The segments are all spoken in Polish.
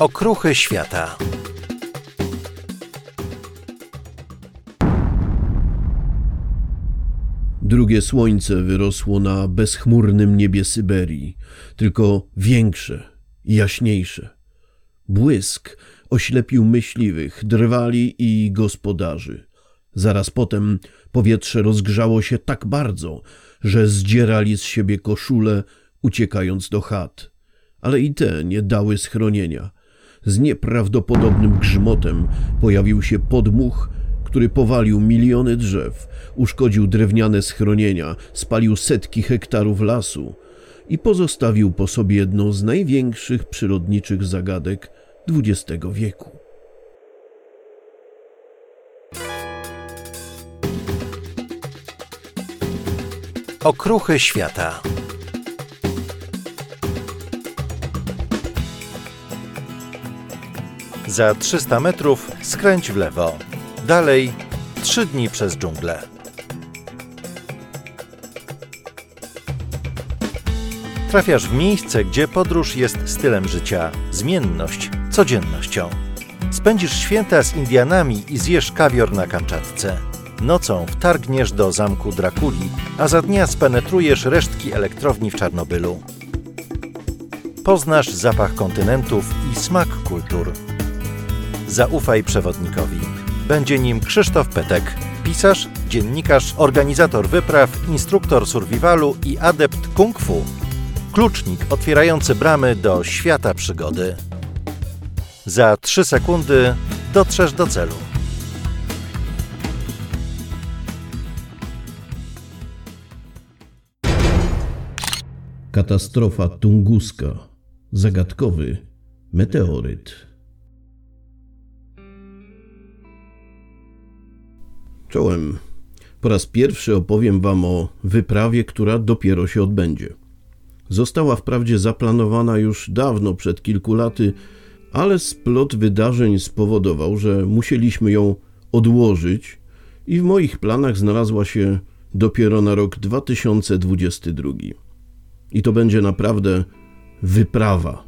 Okruchy świata. Drugie słońce wyrosło na bezchmurnym niebie Syberii, tylko większe i jaśniejsze. Błysk oślepił myśliwych, drwali i gospodarzy. Zaraz potem powietrze rozgrzało się tak bardzo, że zdzierali z siebie koszule, uciekając do chat. Ale i te nie dały schronienia. Z nieprawdopodobnym grzmotem pojawił się podmuch, który powalił miliony drzew, uszkodził drewniane schronienia, spalił setki hektarów lasu i pozostawił po sobie jedną z największych przyrodniczych zagadek XX wieku. Okruchy świata. Za 300 metrów skręć w lewo. Dalej trzy dni przez dżunglę. Trafiasz w miejsce, gdzie podróż jest stylem życia, zmienność codziennością. Spędzisz święta z Indianami i zjesz kawior na Kamczatce. Nocą wtargniesz do zamku Drakuli, a za dnia spenetrujesz resztki elektrowni w Czarnobylu. Poznasz zapach kontynentów i smak kultur. Zaufaj przewodnikowi. Będzie nim Krzysztof Petek, pisarz, dziennikarz, organizator wypraw, instruktor survivalu i adept kung fu. Klucznik otwierający bramy do świata przygody. Za 3 sekundy dotrzesz do celu. Katastrofa tunguska. Zagadkowy meteoryt. Czołem. Po raz pierwszy opowiem Wam o wyprawie, która dopiero się odbędzie. Została wprawdzie zaplanowana już dawno, przed kilku laty, ale splot wydarzeń spowodował, że musieliśmy ją odłożyć i w moich planach znalazła się dopiero na rok 2022. I to będzie naprawdę wyprawa.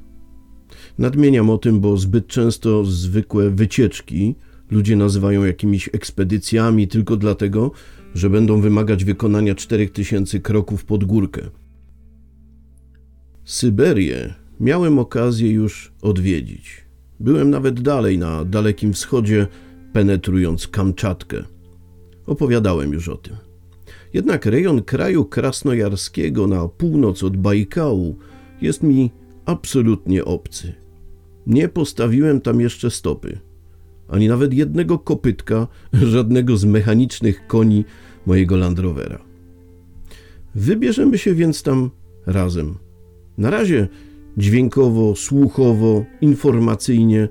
Nadmieniam o tym, bo zbyt często zwykłe wycieczki ludzie nazywają jakimiś ekspedycjami tylko dlatego, że będą wymagać wykonania 4000 kroków pod górkę. Syberię miałem okazję już odwiedzić. Byłem nawet dalej na Dalekim Wschodzie, penetrując Kamczatkę. Opowiadałem już o tym. Jednak rejon kraju krasnojarskiego na północ od Bajkału jest mi absolutnie obcy. Nie postawiłem tam jeszcze stopy, ani nawet jednego kopytka, żadnego z mechanicznych koni mojego Land Rovera. Wybierzemy się więc tam razem. Na razie dźwiękowo, słuchowo, informacyjnie,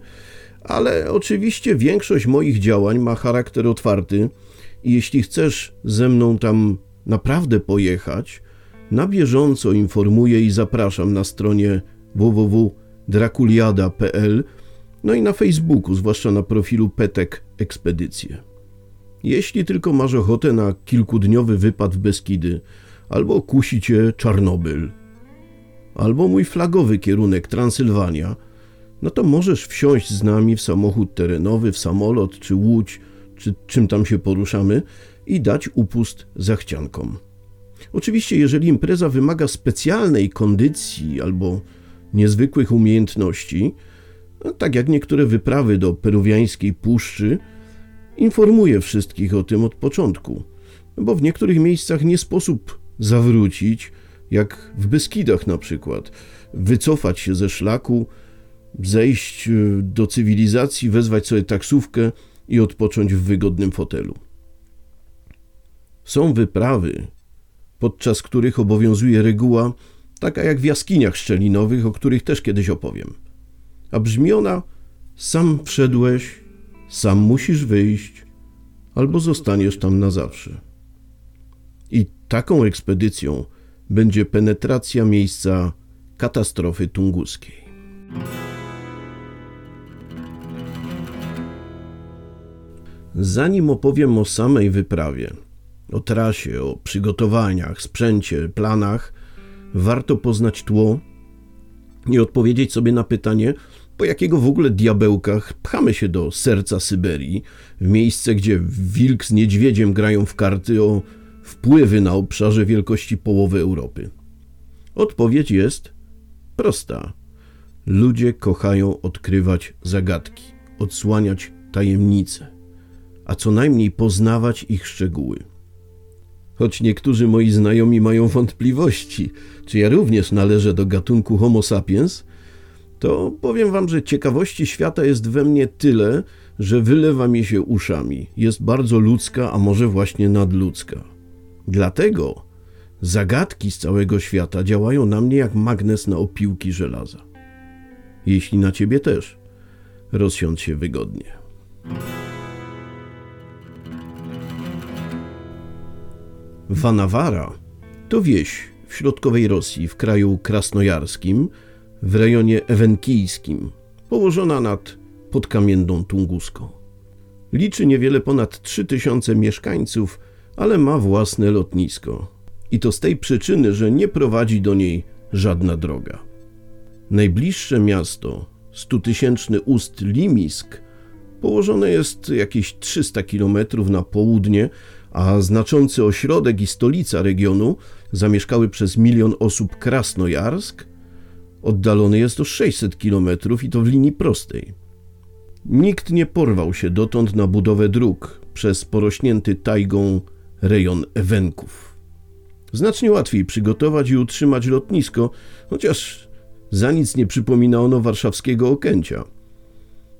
ale oczywiście większość moich działań ma charakter otwarty i jeśli chcesz ze mną tam naprawdę pojechać, na bieżąco informuję i zapraszam na stronie www.drakuliada.pl no i na Facebooku, zwłaszcza na profilu Petek Ekspedycje. Jeśli tylko masz ochotę na kilkudniowy wypad w Beskidy, albo kusi cię Czarnobyl, albo mój flagowy kierunek Transylwania, no to możesz wsiąść z nami w samochód terenowy, w samolot czy łódź, czy czym tam się poruszamy i dać upust zachciankom. Oczywiście, jeżeli impreza wymaga specjalnej kondycji albo niezwykłych umiejętności, no, tak jak niektóre wyprawy do peruwiańskiej puszczy, informuję wszystkich o tym od początku, bo w niektórych miejscach nie sposób zawrócić, jak w Beskidach na przykład, wycofać się ze szlaku, zejść e, do cywilizacji, wezwać sobie taksówkę i odpocząć w wygodnym fotelu. Są wyprawy, podczas których obowiązuje reguła taka jak w jaskiniach szczelinowych, o których też kiedyś opowiem. A brzmi ona: sam wszedłeś, sam musisz wyjść, albo zostaniesz tam na zawsze. I taką ekspedycją będzie penetracja miejsca katastrofy tunguskiej. Zanim opowiem o samej wyprawie, o trasie, o przygotowaniach, sprzęcie, planach, warto poznać tło i odpowiedzieć sobie na pytanie, Po jakiego w ogóle diabełkach pchamy się do serca Syberii, w miejsce, gdzie wilk z niedźwiedziem grają w karty o wpływy na obszarze wielkości połowy Europy? Odpowiedź jest prosta. Ludzie kochają odkrywać zagadki, odsłaniać tajemnice, a co najmniej poznawać ich szczegóły. Choć niektórzy moi znajomi mają wątpliwości, czy ja również należę do gatunku Homo sapiens, to powiem wam, że ciekawości świata jest we mnie tyle, że wylewa mi się uszami. Jest bardzo ludzka, a może właśnie nadludzka. Dlatego zagadki z całego świata działają na mnie jak magnes na opiłki żelaza. Jeśli na ciebie też, rozsiądź się wygodnie. Vanawara to wieś w środkowej Rosji, w kraju krasnojarskim, w rejonie ewenkijskim, położona nad podkamienną Tunguską. Liczy niewiele ponad 3000 mieszkańców, ale ma własne lotnisko. I to z tej przyczyny, że nie prowadzi do niej żadna droga. Najbliższe miasto, stutysięczny ust Limisk, położone jest jakieś 300 km na południe, a znaczący ośrodek i stolica regionu, zamieszkały przez milion osób Krasnojarsk, oddalony jest o 600 km i to w linii prostej. Nikt nie porwał się dotąd na budowę dróg przez porośnięty tajgą rejon Ewenków. Znacznie łatwiej przygotować i utrzymać lotnisko, chociaż za nic nie przypomina ono warszawskiego Okęcia.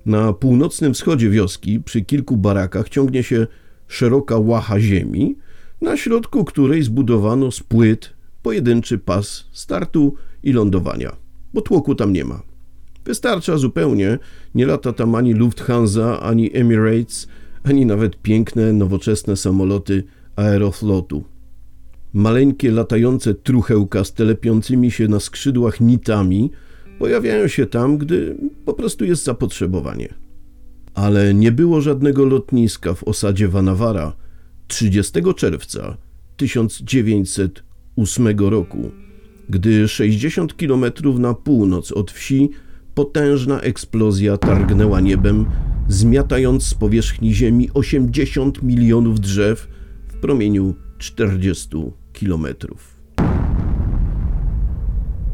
Na północnym wschodzie wioski, przy kilku barakach, ciągnie się szeroka łacha ziemi, na środku której zbudowano z płyt pojedynczy pas startu i lądowania, bo tłoku tam nie ma. Wystarcza zupełnie, nie lata tam ani Lufthansa, ani Emirates, ani nawet piękne, nowoczesne samoloty aeroflotu. Maleńkie latające truchełka z telepiącymi się na skrzydłach nitami pojawiają się tam, gdy po prostu jest zapotrzebowanie ale nie było żadnego lotniska w osadzie Vanavara 30 czerwca 1908 roku, gdy 60 km na północ od wsi potężna eksplozja targnęła niebem, zmiatając z powierzchni ziemi 80 milionów drzew w promieniu 40 kilometrów.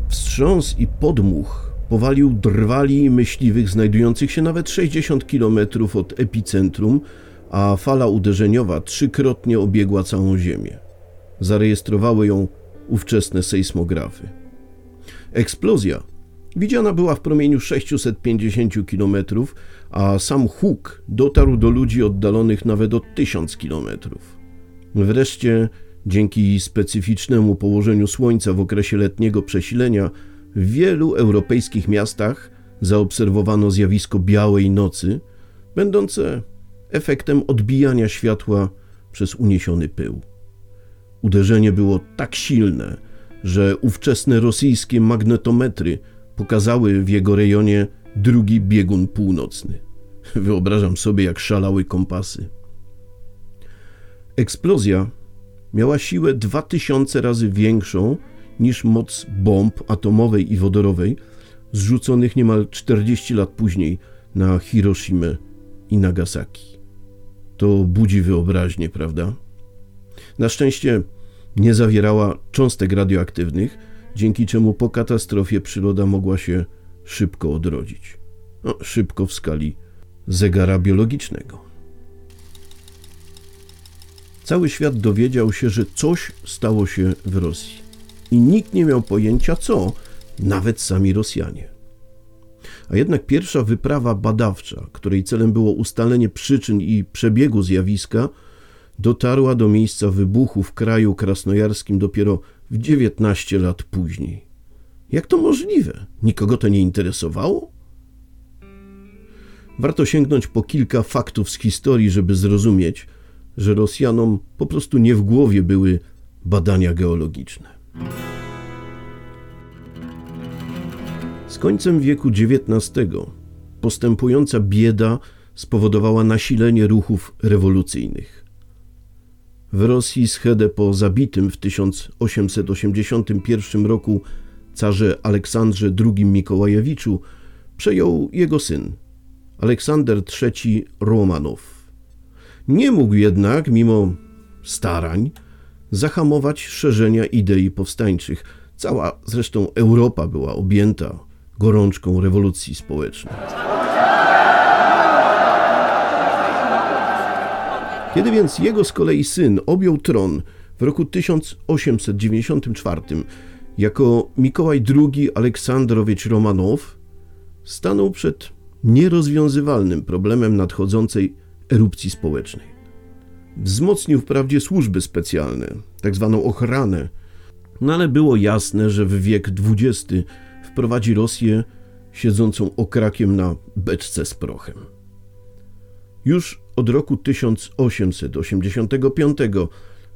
Wstrząs i podmuch powalił drwali myśliwych znajdujących się nawet 60 km od epicentrum, a fala uderzeniowa trzykrotnie obiegła całą Ziemię. Zarejestrowały ją ówczesne sejsmografy. Eksplozja widziana była w promieniu 650 km, a sam huk dotarł do ludzi oddalonych nawet o 1000 km. Wreszcie, dzięki specyficznemu położeniu Słońca w okresie letniego przesilenia, w wielu europejskich miastach zaobserwowano zjawisko białej nocy, będące efektem odbijania światła przez uniesiony pył. Uderzenie było tak silne, że ówczesne rosyjskie magnetometry pokazały w jego rejonie drugi biegun północny. Wyobrażam sobie, jak szalały kompasy. Eksplozja miała siłę 2000 razy większą niż moc bomb atomowej i wodorowej zrzuconych niemal 40 lat później na Hiroshimę i Nagasaki. To budzi wyobraźnię, prawda? Na szczęście nie zawierała cząstek radioaktywnych, dzięki czemu po katastrofie przyroda mogła się szybko odrodzić. No, szybko w skali zegara biologicznego. Cały świat dowiedział się, że coś stało się w Rosji i nikt nie miał pojęcia co, nawet sami Rosjanie. A jednak pierwsza wyprawa badawcza, której celem było ustalenie przyczyn i przebiegu zjawiska, dotarła do miejsca wybuchu w kraju krasnojarskim dopiero w 19 lat później. Jak to możliwe? Nikogo to nie interesowało? Warto sięgnąć po kilka faktów z historii, żeby zrozumieć, że Rosjanom po prostu nie w głowie były badania geologiczne. Z końcem wieku XIX postępująca bieda spowodowała nasilenie ruchów rewolucyjnych. W Rosji schedę po zabitym w 1881 roku carze Aleksandrze II Mikołajewiczu przejął jego syn, Aleksander III Romanow. Nie mógł jednak, mimo starań, zahamować szerzenia idei powstańczych. Cała zresztą Europa była objęta gorączką rewolucji społecznej. Kiedy więc jego z kolei syn objął tron w roku 1894 jako Mikołaj II Aleksandrowicz Romanow, stanął przed nierozwiązywalnym problemem nadchodzącej erupcji społecznej. Wzmocnił wprawdzie służby specjalne, tak zwaną ochranę, no ale było jasne, że w wiek XX wprowadzi Rosję siedzącą okrakiem na beczce z prochem. Już od roku 1885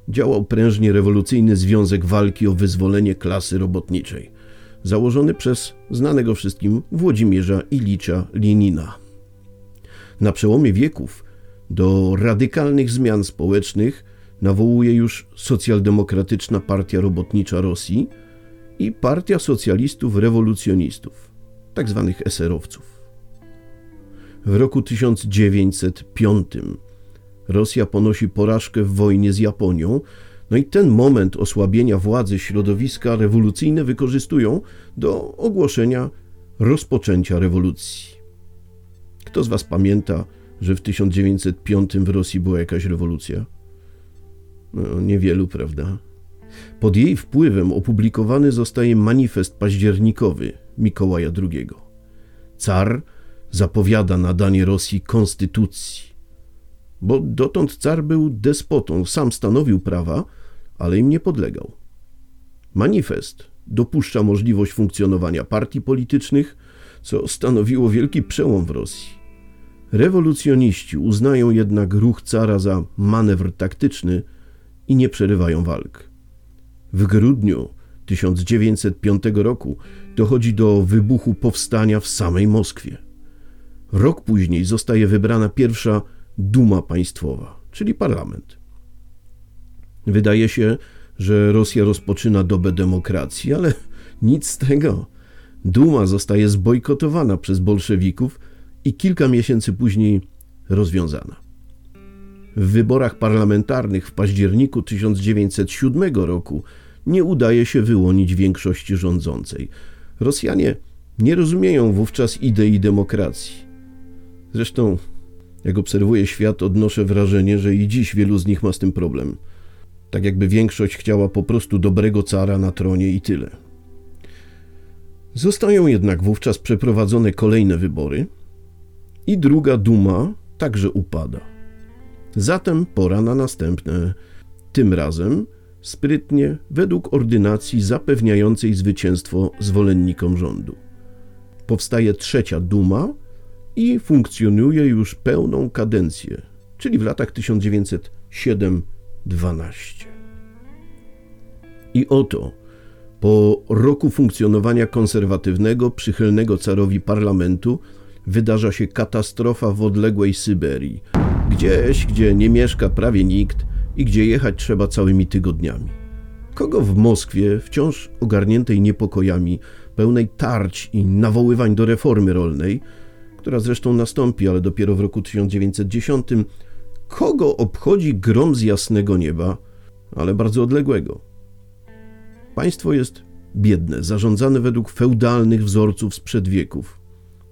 działał prężnie rewolucyjny Związek Walki o Wyzwolenie Klasy Robotniczej, założony przez znanego wszystkim Włodzimierza Ilicza Lenina. Na przełomie wieków do radykalnych zmian społecznych nawołuje już Socjaldemokratyczna Partia Robotnicza Rosji i Partia Socjalistów Rewolucjonistów, tzw. Tak eserowców. W roku 1905 Rosja ponosi porażkę w wojnie z Japonią, no i ten moment osłabienia władzy środowiska rewolucyjne wykorzystują do ogłoszenia rozpoczęcia rewolucji. Kto z Was pamięta, że w 1905 w Rosji była jakaś rewolucja? No, niewielu, prawda? Pod jej wpływem opublikowany zostaje manifest październikowy Mikołaja II. Car zapowiada nadanie Rosji konstytucji, bo dotąd car był despotą, sam stanowił prawa, ale im nie podlegał. Manifest dopuszcza możliwość funkcjonowania partii politycznych, co stanowiło wielki przełom w Rosji. Rewolucjoniści uznają jednak ruch cara za manewr taktyczny i nie przerywają walk. W grudniu 1905 roku dochodzi do wybuchu powstania w samej Moskwie. Rok później zostaje wybrana pierwsza Duma Państwowa, czyli parlament. Wydaje się, że Rosja rozpoczyna dobę demokracji, ale nic z tego. Duma zostaje zbojkotowana przez bolszewików i kilka miesięcy później rozwiązana. W wyborach parlamentarnych w październiku 1907 roku nie udaje się wyłonić większości rządzącej. Rosjanie nie rozumieją wówczas idei demokracji. Zresztą, jak obserwuję świat, odnoszę wrażenie, że i dziś wielu z nich ma z tym problem. Tak jakby większość chciała po prostu dobrego cara na tronie i tyle. Zostają jednak wówczas przeprowadzone kolejne wybory i druga duma także upada. Zatem pora na następne. Tym razem sprytnie według ordynacji zapewniającej zwycięstwo zwolennikom rządu. Powstaje trzecia duma i funkcjonuje już pełną kadencję, czyli w latach 1907-12. I oto, po roku funkcjonowania konserwatywnego, przychylnego carowi parlamentu, wydarza się katastrofa w odległej Syberii, gdzieś, gdzie nie mieszka prawie nikt i gdzie jechać trzeba całymi tygodniami. Kogo w Moskwie, wciąż ogarniętej niepokojami, pełnej tarć i nawoływań do reformy rolnej, która zresztą nastąpi, ale dopiero w roku 1910, kogo obchodzi grom z jasnego nieba, ale bardzo odległego? Państwo jest biedne, zarządzane według feudalnych wzorców sprzed wieków.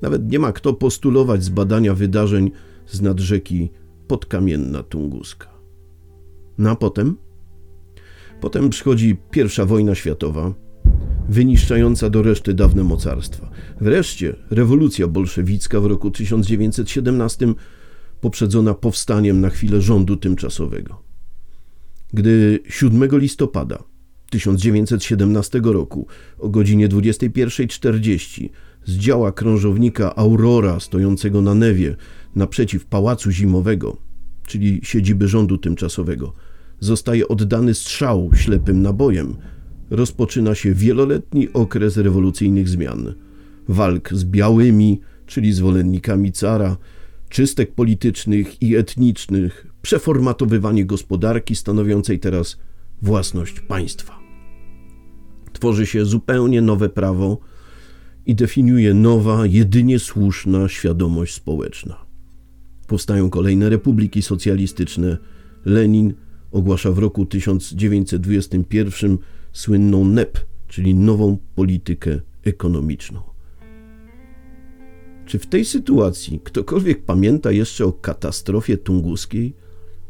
Nawet nie ma kto postulować zbadania wydarzeń z nad rzeki podkamienna Tunguska. No a potem? Potem przychodzi pierwsza wojna światowa, wyniszczająca do reszty dawne mocarstwa. Wreszcie rewolucja bolszewicka w roku 1917, poprzedzona powstaniem na chwilę rządu tymczasowego. Gdy 7 listopada 1917 roku o godzinie 21.40 z działa krążownika Aurora stojącego na Newie naprzeciw Pałacu Zimowego, czyli siedziby rządu tymczasowego, zostaje oddany strzał ślepym nabojem, rozpoczyna się wieloletni okres rewolucyjnych zmian, walk z białymi, czyli zwolennikami cara, czystek politycznych i etnicznych, przeformatowywanie gospodarki stanowiącej teraz własność państwa. Tworzy się zupełnie nowe prawo i definiuje nowa, jedynie słuszna świadomość społeczna. Powstają kolejne republiki socjalistyczne. Lenin ogłasza w roku 1921 słynną NEP, czyli nową politykę ekonomiczną. Czy w tej sytuacji ktokolwiek pamięta jeszcze o katastrofie tunguskiej,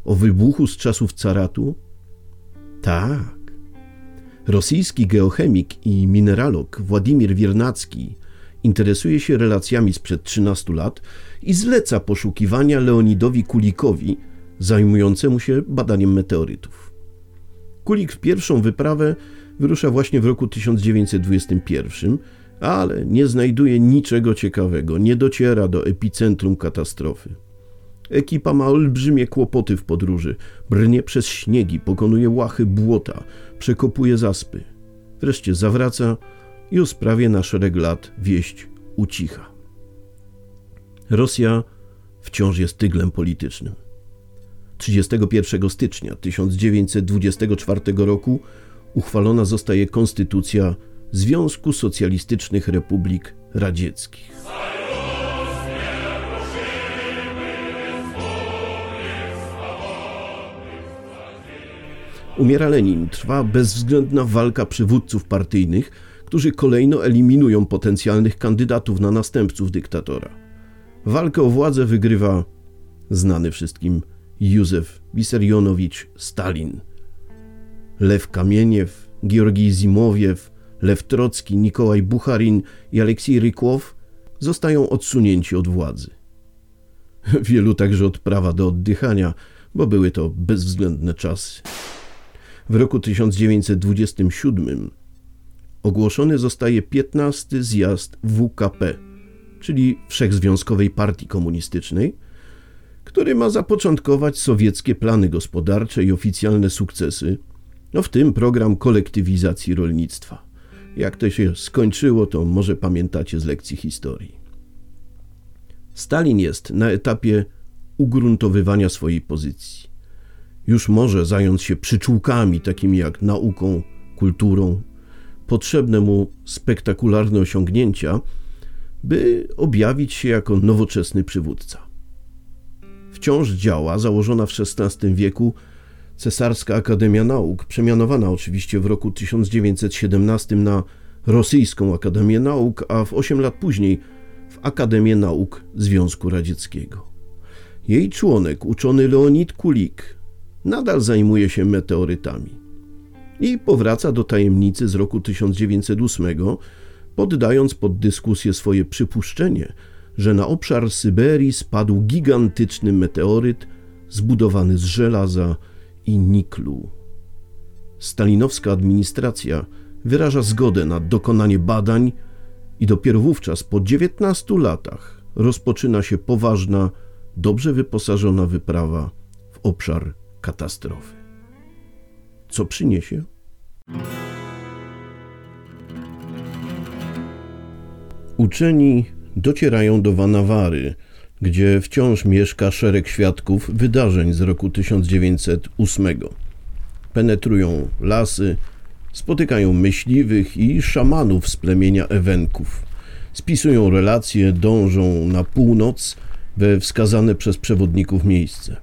o wybuchu z czasów caratu? Tak. Rosyjski geochemik i mineralog Władimir Wiernacki interesuje się relacjami sprzed 13 lat i zleca poszukiwania Leonidowi Kulikowi, zajmującemu się badaniem meteorytów. Kulik w pierwszą wyprawę wyrusza właśnie w roku 1921, ale nie znajduje niczego ciekawego, nie dociera do epicentrum katastrofy. Ekipa ma olbrzymie kłopoty w podróży, brnie przez śniegi, pokonuje łachy błota, przekopuje zaspy. Wreszcie zawraca i o sprawie na szereg lat wieść ucicha. Rosja wciąż jest tyglem politycznym. 31 stycznia 1924 roku uchwalona zostaje konstytucja Związku Socjalistycznych Republik Radzieckich. Umiera Lenin, trwa bezwzględna walka przywódców partyjnych, którzy kolejno eliminują potencjalnych kandydatów na następców dyktatora. Walkę o władzę wygrywa znany wszystkim Józef Wisarionowicz Stalin. Lew Kamieniew, Georgij Zimowiew, Lew Trocki, Nikołaj Bucharin i Aleksiej Rykłow zostają odsunięci od władzy. Wielu także od prawa do oddychania, bo były to bezwzględne czasy. W roku 1927 ogłoszony zostaje 15 zjazd WKP, czyli Wszechzwiązkowej Partii Komunistycznej, który ma zapoczątkować sowieckie plany gospodarcze i oficjalne sukcesy, no w tym program kolektywizacji rolnictwa. Jak to się skończyło, to może pamiętacie z lekcji historii. Stalin jest na etapie ugruntowywania swojej pozycji. Już może zająć się przyczółkami takimi jak nauką, kulturą, potrzebne mu spektakularne osiągnięcia, by objawić się jako nowoczesny przywódca. Wciąż działa założona w XVI wieku Cesarska Akademia Nauk, przemianowana oczywiście w roku 1917 na Rosyjską Akademię Nauk, a w 8 lat później w Akademię Nauk Związku Radzieckiego. Jej członek, uczony Leonid Kulik, nadal zajmuje się meteorytami i powraca do tajemnicy z roku 1908, poddając pod dyskusję swoje przypuszczenie, że na obszar Syberii spadł gigantyczny meteoryt zbudowany z żelaza i niklu. Stalinowska administracja wyraża zgodę na dokonanie badań i dopiero wówczas po 19 latach rozpoczyna się poważna, dobrze wyposażona wyprawa w obszar katastrofy. Co przyniesie? Uczeni docierają do Vanawary, gdzie wciąż mieszka szereg świadków wydarzeń z roku 1908. Penetrują lasy, spotykają myśliwych i szamanów z plemienia Ewenków. Spisują relacje, dążą na północ we wskazane przez przewodników miejsce.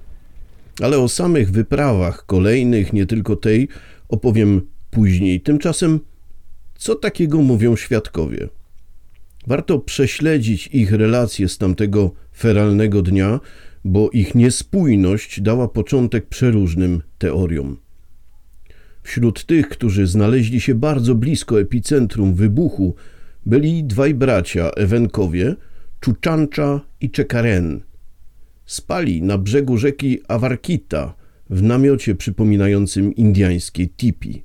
Ale o samych wyprawach kolejnych, nie tylko tej, opowiem później. Tymczasem, co takiego mówią świadkowie? Warto prześledzić ich relacje z tamtego feralnego dnia, bo ich niespójność dała początek przeróżnym teoriom. Wśród tych, którzy znaleźli się bardzo blisko epicentrum wybuchu, byli dwaj bracia Ewenkowie, Czuczancza i Czekaren. Spali na brzegu rzeki Awarkita w namiocie przypominającym indiańskie tipi.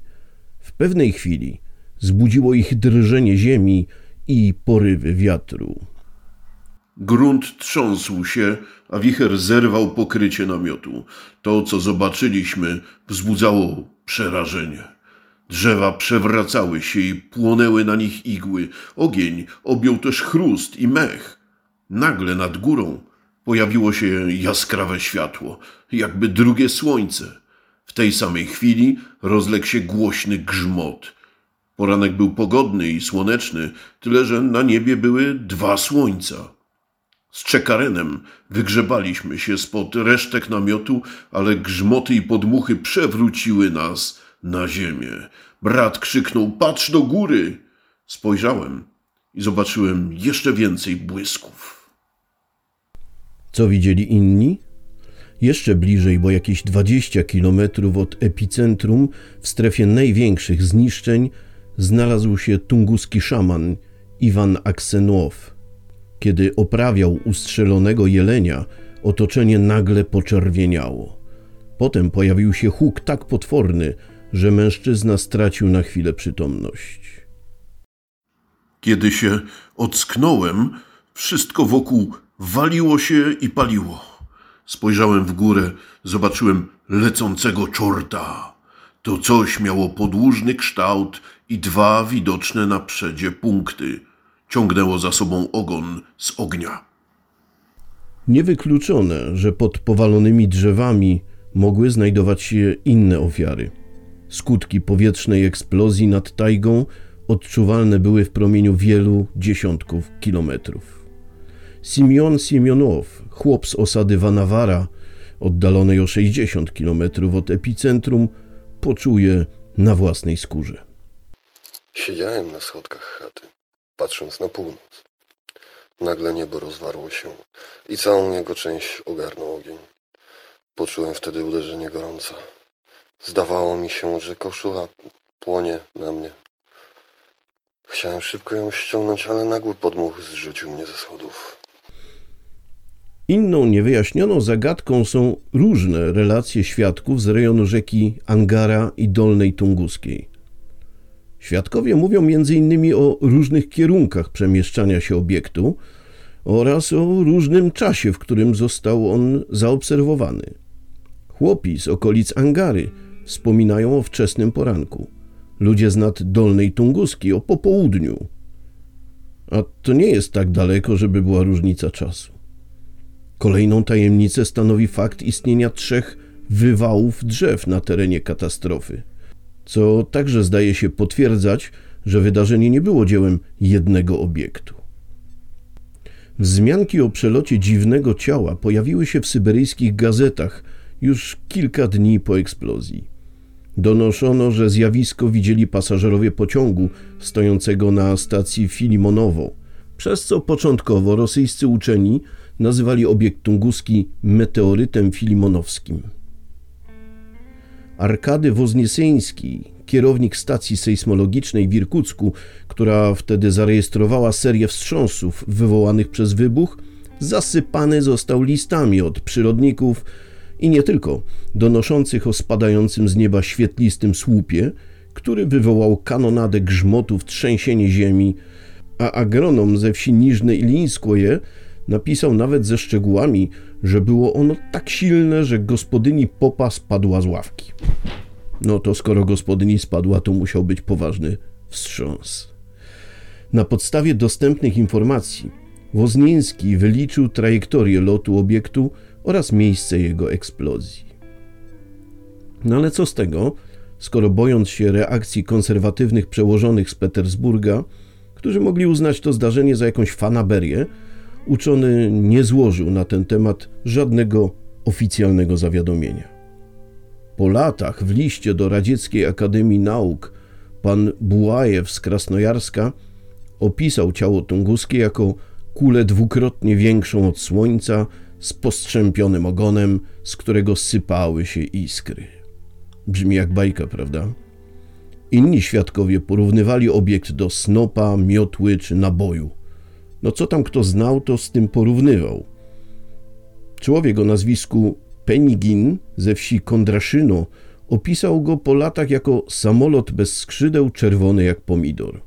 W pewnej chwili zbudziło ich drżenie ziemi i porywy wiatru. Grunt trząsł się, a wicher zerwał pokrycie namiotu. To, co zobaczyliśmy, wzbudzało przerażenie. Drzewa przewracały się i płonęły na nich igły. Ogień objął też chrust i mech. Nagle nad górą pojawiło się jaskrawe światło, jakby drugie słońce. W tej samej chwili rozległ się głośny grzmot. Poranek był pogodny i słoneczny, tyle że na niebie były dwa słońca. Z czekarenem wygrzebaliśmy się spod resztek namiotu, ale grzmoty i podmuchy przewróciły nas na ziemię. Brat krzyknął: Patrz do góry! Spojrzałem i zobaczyłem jeszcze więcej błysków. Co widzieli inni? Jeszcze bliżej, bo jakieś 20 kilometrów od epicentrum, w strefie największych zniszczeń, znalazł się tunguski szaman Iwan Aksenow. Kiedy oprawiał ustrzelonego jelenia, otoczenie nagle poczerwieniało. Potem pojawił się huk tak potworny, że mężczyzna stracił na chwilę przytomność. Kiedy się ocknąłem, wszystko wokół waliło się i paliło. Spojrzałem w górę, zobaczyłem lecącego czorta. To coś miało podłużny kształt i dwa widoczne na przedzie punkty. Ciągnęło za sobą ogon z ognia. Niewykluczone, że pod powalonymi drzewami mogły znajdować się inne ofiary. Skutki powietrznej eksplozji nad tajgą odczuwalne były w promieniu wielu dziesiątków kilometrów. Simeon Siemionow, chłop z osady Vanawara, oddalonej o 60 kilometrów od epicentrum, poczuje na własnej skórze. Siedziałem na schodkach chaty, patrząc na północ. Nagle niebo rozwarło się i całą jego część ogarnął ogień. Poczułem wtedy uderzenie gorąca. Zdawało mi się, że koszula płonie na mnie. Chciałem szybko ją ściągnąć, ale nagły podmuch zrzucił mnie ze schodów. Inną niewyjaśnioną zagadką są różne relacje świadków z rejonu rzeki Angara i Dolnej Tunguskiej. Świadkowie mówią m.in. o różnych kierunkach przemieszczania się obiektu oraz o różnym czasie, w którym został on zaobserwowany. Chłopi z okolic Angary wspominają o wczesnym poranku. Ludzie z nad Dolnej Tunguski o popołudniu. A to nie jest tak daleko, żeby była różnica czasu. Kolejną tajemnicę stanowi fakt istnienia trzech wywałów drzew na terenie katastrofy, co także zdaje się potwierdzać, że wydarzenie nie było dziełem jednego obiektu. Wzmianki o przelocie dziwnego ciała pojawiły się w syberyjskich gazetach już kilka dni po eksplozji. Donoszono, że zjawisko widzieli pasażerowie pociągu stojącego na stacji Filimonowo, przez co początkowo rosyjscy uczeni nazywali obiekt tunguski meteorytem filimonowskim. Arkady Woznieseński, kierownik stacji sejsmologicznej w Irkucku, która wtedy zarejestrowała serię wstrząsów wywołanych przez wybuch, zasypany został listami od przyrodników i nie tylko, donoszących o spadającym z nieba świetlistym słupie, który wywołał kanonadę grzmotów, trzęsienie ziemi, a agronom ze wsi Niżne Ilińskoje napisał nawet ze szczegółami, że było ono tak silne, że gospodyni popa spadła z ławki. No to skoro gospodyni spadła, to musiał być poważny wstrząs. Na podstawie dostępnych informacji Woznieński wyliczył trajektorię lotu obiektu oraz miejsce jego eksplozji. No ale co z tego, skoro bojąc się reakcji konserwatywnych przełożonych z Petersburga, którzy mogli uznać to zdarzenie za jakąś fanaberię, uczony nie złożył na ten temat żadnego oficjalnego zawiadomienia. Po latach w liście do Radzieckiej Akademii Nauk pan Bułajew z Krasnojarska opisał ciało tunguskie jako kulę dwukrotnie większą od Słońca z postrzępionym ogonem, z którego sypały się iskry. Brzmi jak bajka, prawda? Inni świadkowie porównywali obiekt do snopa, miotły czy naboju. No co tam kto znał, to z tym porównywał. Człowiek o nazwisku Penigin ze wsi Kondraszyno opisał go po latach jako samolot bez skrzydeł, czerwony jak pomidor.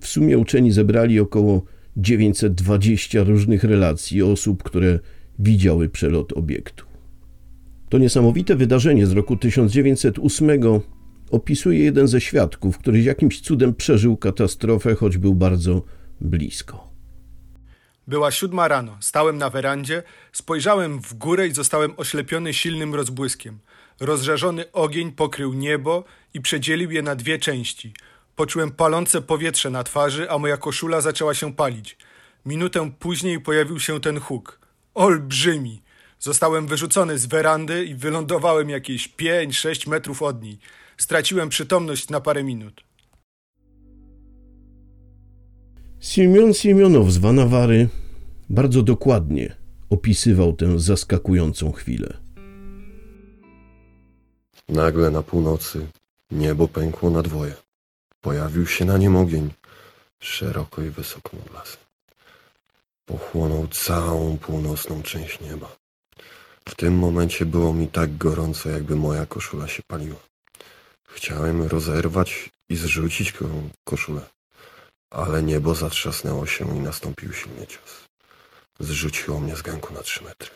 W sumie uczeni zebrali około 920 różnych relacji osób, które widziały przelot obiektu. To niesamowite wydarzenie z roku 1908 opisuje jeden ze świadków, który jakimś cudem przeżył katastrofę, choć był bardzo blisko. Była siódma rano, stałem na werandzie, spojrzałem w górę i zostałem oślepiony silnym rozbłyskiem. Rozżarzony ogień pokrył niebo i przedzielił je na dwie części. Poczułem palące powietrze na twarzy, a moja koszula zaczęła się palić. Minutę później pojawił się ten huk. Olbrzymi! Zostałem wyrzucony z werandy i wylądowałem jakieś 5-6 metrów od niej. Straciłem przytomność na parę minut. Siemion Siemionow z Wanawary bardzo dokładnie opisywał tę zaskakującą chwilę. Nagle na północy niebo pękło na dwoje. Pojawił się na nim ogień, szeroko i wysoko nad lasem. Pochłonął całą północną część nieba. W tym momencie było mi tak gorąco, jakby moja koszula się paliła. Chciałem rozerwać i zrzucić ko- koszulę, ale niebo zatrzasnęło się i nastąpił silny cios. Zrzuciło mnie z ganku na trzy metry.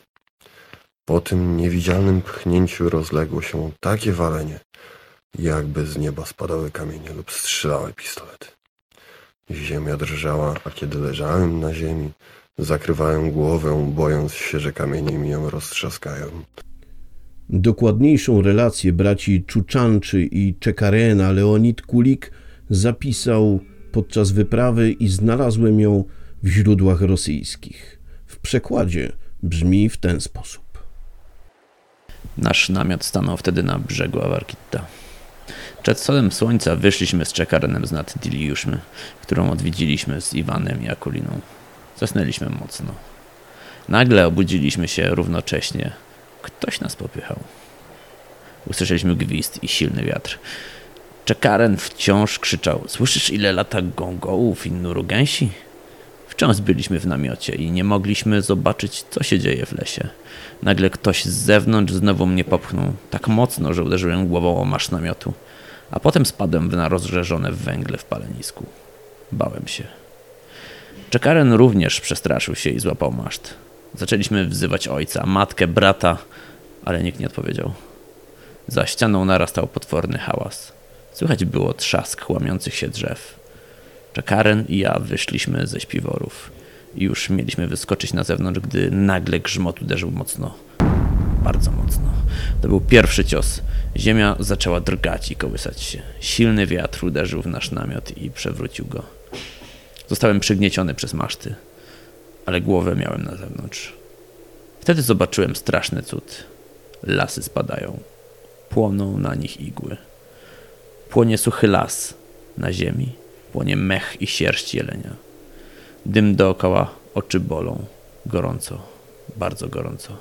Po tym niewidzialnym pchnięciu rozległo się takie walenie, jakby z nieba spadały kamienie lub strzelały pistolety. Ziemia drżała, a kiedy leżałem na ziemi, zakrywałem głowę, bojąc się, że kamienie mi ją roztrzaskają. Dokładniejszą relację braci Czuczanczy i Czekarena Leonid Kulik zapisał podczas wyprawy i znalazłem ją w źródłach rosyjskich. W przekładzie brzmi w ten sposób. Nasz namiot stanął wtedy na brzegu Awarkitta. Przed wschodem słońca wyszliśmy z Czekarenem z nad Diliuszmy, którą odwiedziliśmy z Iwanem i Akuliną. Zasnęliśmy mocno. Nagle obudziliśmy się równocześnie. Ktoś nas popychał. Usłyszeliśmy gwizd i silny wiatr. Czekaren wciąż krzyczał: Słyszysz, ile lata gągołów i nuru gęsi? Wciąż byliśmy w namiocie i nie mogliśmy zobaczyć, co się dzieje w lesie. Nagle ktoś z zewnątrz znowu mnie popchnął, tak mocno, że uderzyłem głową o masz namiotu, a potem spadłem na rozżerzone węgle w palenisku. Bałem się. Czekaren również przestraszył się i złapał maszt. Zaczęliśmy wzywać ojca, matkę, brata, ale nikt nie odpowiedział. Za ścianą narastał potworny hałas. Słychać było trzask łamiących się drzew. Czekaren i ja wyszliśmy ze śpiworów już mieliśmy wyskoczyć na zewnątrz, gdy nagle grzmot uderzył mocno. Bardzo mocno. To był pierwszy cios. Ziemia zaczęła drgać i kołysać się. Silny wiatr uderzył w nasz namiot i przewrócił go. Zostałem przygnieciony przez maszty, ale głowę miałem na zewnątrz. Wtedy zobaczyłem straszny cud. Lasy spadają. Płoną na nich igły. Płonie suchy las na ziemi. Płonie mech i sierść jelenia. Dym dookoła, oczy bolą. Gorąco, bardzo gorąco.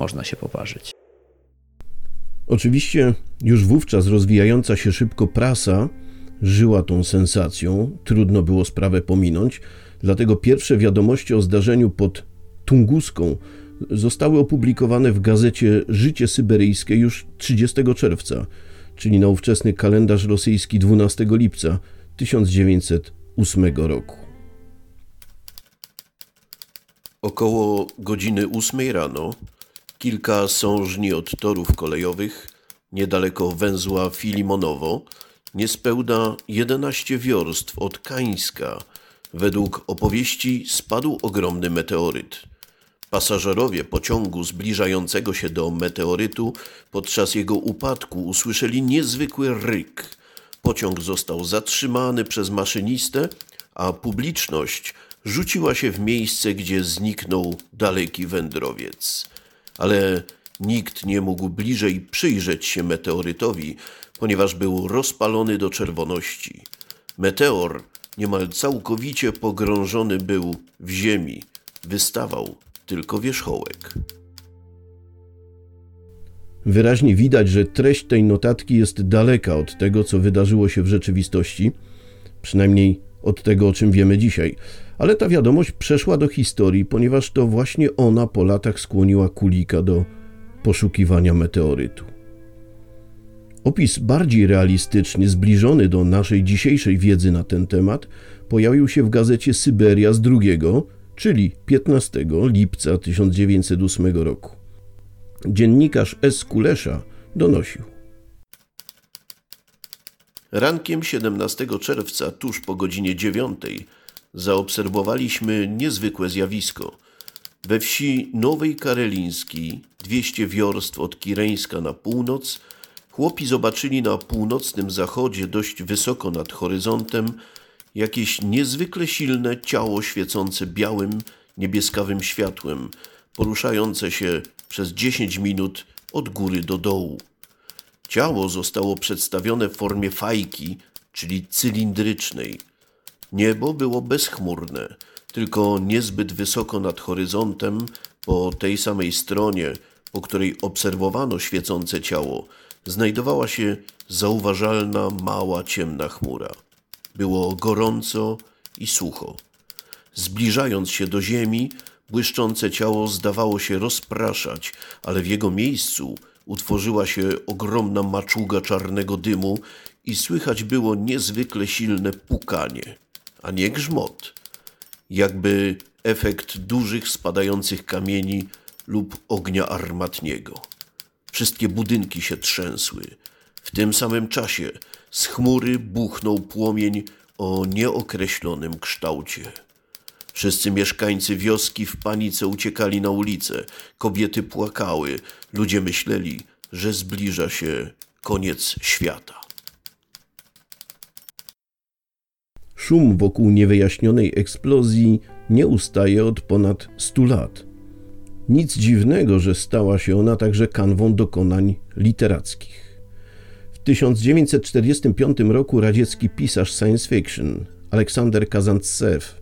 Można się poparzyć. Oczywiście już wówczas rozwijająca się szybko prasa żyła tą sensacją, trudno było sprawę pominąć, dlatego pierwsze wiadomości o zdarzeniu pod Tunguską zostały opublikowane w gazecie Życie Syberyjskie już 30 czerwca, czyli na ówczesny kalendarz rosyjski 12 lipca 1908 roku. Około godziny ósmej rano kilka sążni od torów kolejowych niedaleko węzła Filimonowo, niespełna 11 wiorstw od Kańska, według opowieści spadł ogromny meteoryt. Pasażerowie pociągu zbliżającego się do meteorytu podczas jego upadku usłyszeli niezwykły ryk. Pociąg został zatrzymany przez maszynistę, a publiczność rzuciła się w miejsce, gdzie zniknął daleki wędrowiec. Ale nikt nie mógł bliżej przyjrzeć się meteorytowi, ponieważ był rozpalony do czerwoności. Meteor niemal całkowicie pogrążony był w ziemi. Wystawał tylko wierzchołek. Wyraźnie widać, że treść tej notatki jest daleka od tego, co wydarzyło się w rzeczywistości, przynajmniej od tego, o czym wiemy dzisiaj. Ale ta wiadomość przeszła do historii, ponieważ to właśnie ona po latach skłoniła Kulika do poszukiwania meteorytu. Opis bardziej realistyczny, zbliżony do naszej dzisiejszej wiedzy na ten temat, pojawił się w gazecie Syberia z 2, czyli 15 lipca 1908 roku. Dziennikarz S. Kulesza donosił. Rankiem 17 czerwca, tuż po godzinie 9, zaobserwowaliśmy niezwykłe zjawisko. We wsi Nowej Karelińskiej, 200 wiorst od Kireńska na północ, chłopi zobaczyli na północnym zachodzie, dość wysoko nad horyzontem, jakieś niezwykle silne ciało świecące białym, niebieskawym światłem, poruszające się przez 10 minut od góry do dołu. Ciało zostało przedstawione w formie fajki, czyli cylindrycznej. Niebo było bezchmurne, tylko niezbyt wysoko nad horyzontem, po tej samej stronie, po której obserwowano świecące ciało, znajdowała się zauważalna mała ciemna chmura. Było gorąco i sucho. Zbliżając się do ziemi, błyszczące ciało zdawało się rozpraszać, ale w jego miejscu utworzyła się ogromna maczuga czarnego dymu i słychać było niezwykle silne pukanie, a nie grzmot, jakby efekt dużych spadających kamieni lub ognia armatniego. Wszystkie budynki się trzęsły. W tym samym czasie z chmury buchnął płomień o nieokreślonym kształcie. Wszyscy mieszkańcy wioski w panice uciekali na ulicę. Kobiety płakały. Ludzie myśleli, że zbliża się koniec świata. Szum wokół niewyjaśnionej eksplozji nie ustaje od ponad 100 lat. Nic dziwnego, że stała się ona także kanwą dokonań literackich. W 1945 roku radziecki pisarz science fiction Aleksander Kazantsew,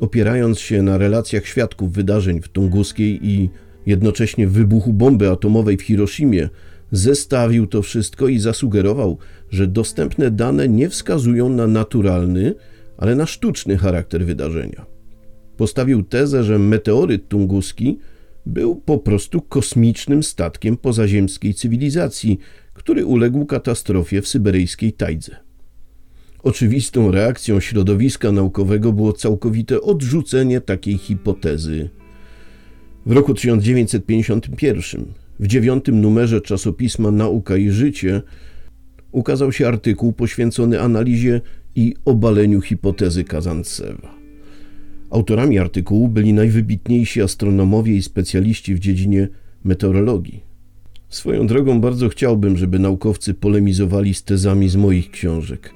opierając się na relacjach świadków wydarzeń w Tunguskiej i jednocześnie wybuchu bomby atomowej w Hiroshimie, zestawił to wszystko i zasugerował, że dostępne dane nie wskazują na naturalny, ale na sztuczny charakter wydarzenia. Postawił tezę, że meteoryt tunguski był po prostu kosmicznym statkiem pozaziemskiej cywilizacji, który uległ katastrofie w syberyjskiej tajdze. Oczywistą reakcją środowiska naukowego było całkowite odrzucenie takiej hipotezy. W roku 1951 w dziewiątym numerze czasopisma Nauka i Życie ukazał się artykuł poświęcony analizie i obaleniu hipotezy Kazantsewa. Autorami artykułu byli najwybitniejsi astronomowie i specjaliści w dziedzinie meteorologii. Swoją drogą bardzo chciałbym, żeby naukowcy polemizowali z tezami z moich książek.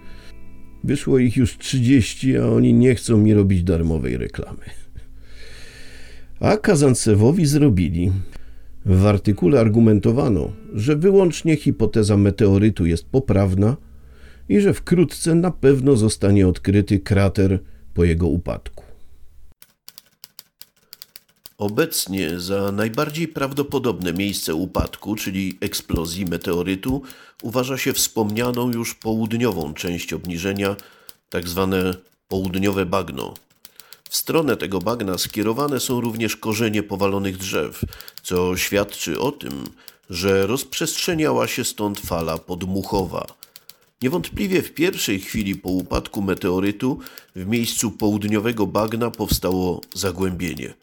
Wyszło ich już 30, a oni nie chcą mi robić darmowej reklamy. A Kazantsewowi zrobili. W artykule argumentowano, że wyłącznie hipoteza meteorytu jest poprawna i że wkrótce na pewno zostanie odkryty krater po jego upadku. Obecnie za najbardziej prawdopodobne miejsce upadku, czyli eksplozji meteorytu, uważa się wspomnianą już południową część obniżenia, tak zwane południowe bagno. W stronę tego bagna skierowane są również korzenie powalonych drzew, co świadczy o tym, że rozprzestrzeniała się stąd fala podmuchowa. Niewątpliwie w pierwszej chwili po upadku meteorytu w miejscu południowego bagna powstało zagłębienie.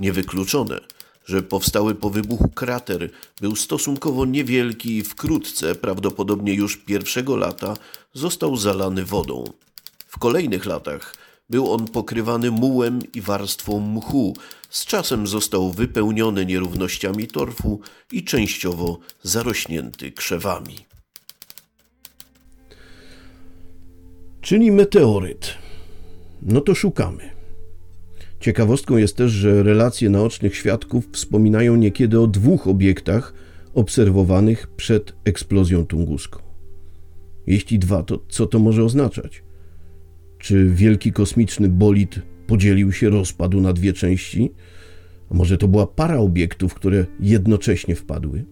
Niewykluczone, że powstały po wybuchu krater był stosunkowo niewielki i wkrótce, prawdopodobnie już pierwszego lata, został zalany wodą. W kolejnych latach był on pokrywany mułem i warstwą mchu. Z czasem został wypełniony nierównościami torfu i częściowo zarośnięty krzewami. Czyli meteoryt. No to szukamy. Ciekawostką jest też, że relacje naocznych świadków wspominają niekiedy o dwóch obiektach obserwowanych przed eksplozją tunguską. Jeśli dwa, to co to może oznaczać? Czy wielki kosmiczny bolid podzielił się, rozpadł na dwie części? A może to była para obiektów, które jednocześnie wpadły?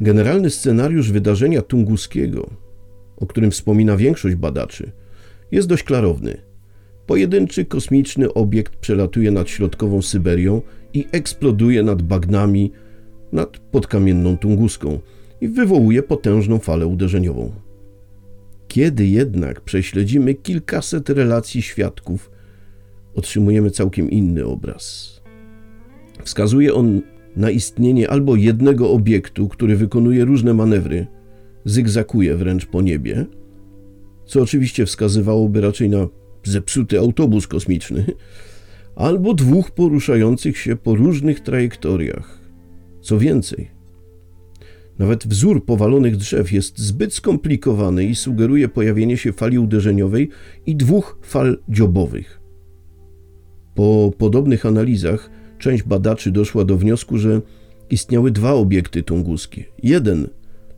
Generalny scenariusz wydarzenia tunguskiego, o którym wspomina większość badaczy, jest dość klarowny – Pojedynczy kosmiczny obiekt przelatuje nad środkową Syberią i eksploduje nad bagnami nad podkamienną Tunguską i wywołuje potężną falę uderzeniową. Kiedy jednak prześledzimy kilkaset relacji świadków, otrzymujemy całkiem inny obraz. Wskazuje on na istnienie albo jednego obiektu, który wykonuje różne manewry, zygzakuje wręcz po niebie, co oczywiście wskazywałoby raczej na zepsuty autobus kosmiczny, albo dwóch poruszających się po różnych trajektoriach. Co więcej, nawet wzór powalonych drzew jest zbyt skomplikowany i sugeruje pojawienie się fali uderzeniowej i dwóch fal dziobowych. Po podobnych analizach część badaczy doszła do wniosku, że istniały dwa obiekty tunguskie. Jeden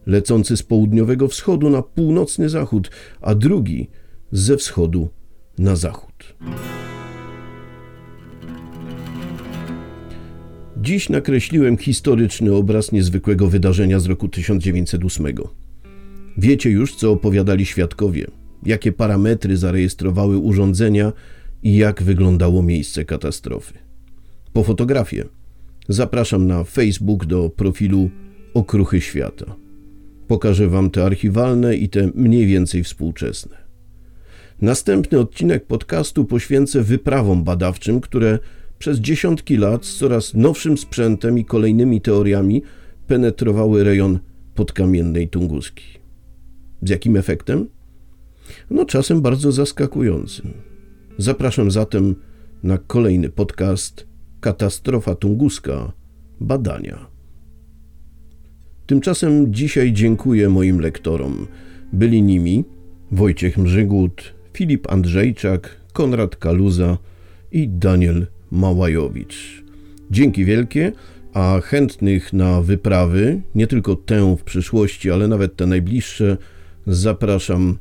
lecący z południowego wschodu na północny zachód, a drugi ze wschodu na zachód. Dziś nakreśliłem historyczny obraz niezwykłego wydarzenia z roku 1908. Wiecie już, co opowiadali świadkowie, jakie parametry zarejestrowały urządzenia i jak wyglądało miejsce katastrofy. Po fotografię zapraszam na Facebook do profilu Okruchy Świata. Pokażę Wam te archiwalne i te mniej więcej współczesne. Następny odcinek podcastu poświęcę wyprawom badawczym, które przez dziesiątki lat z coraz nowszym sprzętem i kolejnymi teoriami penetrowały rejon podkamiennej Tunguski. Z jakim efektem? No, czasem bardzo zaskakującym. Zapraszam zatem na kolejny podcast Katastrofa Tunguska Badania. Tymczasem dzisiaj dziękuję moim lektorom. Byli nimi Wojciech Mrzygłód, Filip Andrzejczak, Konrad Kaluza i Daniel Małajowicz. Dzięki wielkie, a chętnych na wyprawy, nie tylko tę w przyszłości, ale nawet te najbliższe, zapraszam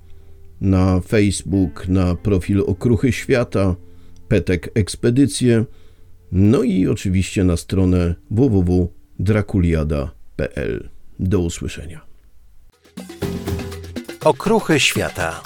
na Facebook, na profil Okruchy Świata, Petek Ekspedycje, no i oczywiście na stronę www.drakuliada.pl. Do usłyszenia. Okruchy świata.